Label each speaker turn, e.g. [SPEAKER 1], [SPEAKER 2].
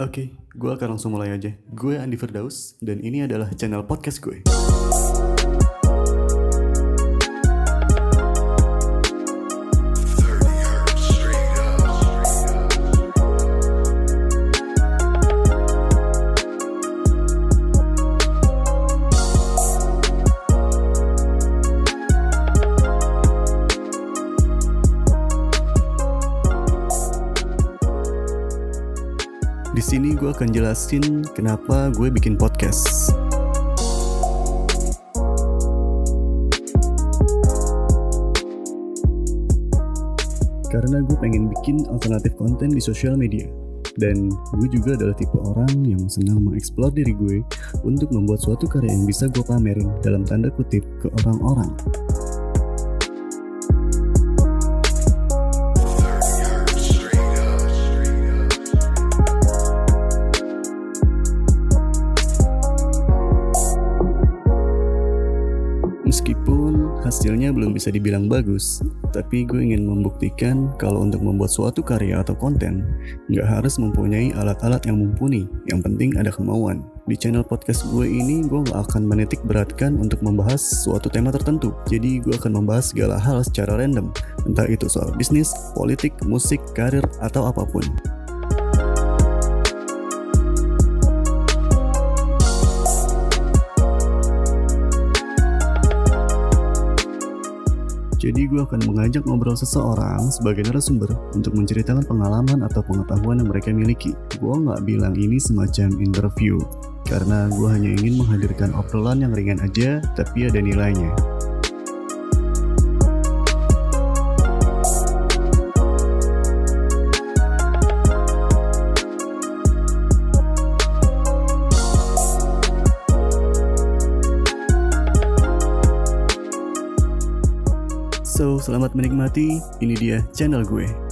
[SPEAKER 1] Oke, gue akan langsung mulai aja. Gue Andi Firdaus, dan ini adalah channel podcast gue. Di sini gue akan jelasin kenapa gue bikin podcast. Karena gue pengen bikin alternatif konten di sosial media. Dan gue juga adalah tipe orang yang senang mengeksplor diri gue untuk membuat suatu karya yang bisa gue pamerin dalam tanda kutip ke orang-orang. Meskipun hasilnya belum bisa dibilang bagus, tapi gue ingin membuktikan kalau untuk membuat suatu karya atau konten, nggak harus mempunyai alat-alat yang mumpuni, yang penting ada kemauan. Di channel podcast gue ini, gue nggak akan menitik beratkan untuk membahas suatu tema tertentu. Jadi gue akan membahas segala hal secara random, entah itu soal bisnis, politik, musik, karir, atau apa pun. Jadi gue akan mengajak ngobrol seseorang sebagai narasumber untuk menceritakan pengalaman atau pengetahuan yang mereka miliki. Gue nggak bilang ini semacam interview, karena gue hanya ingin menghadirkan obrolan yang ringan aja, tapi ada nilainya. So, selamat menikmati. Ini dia channel gue.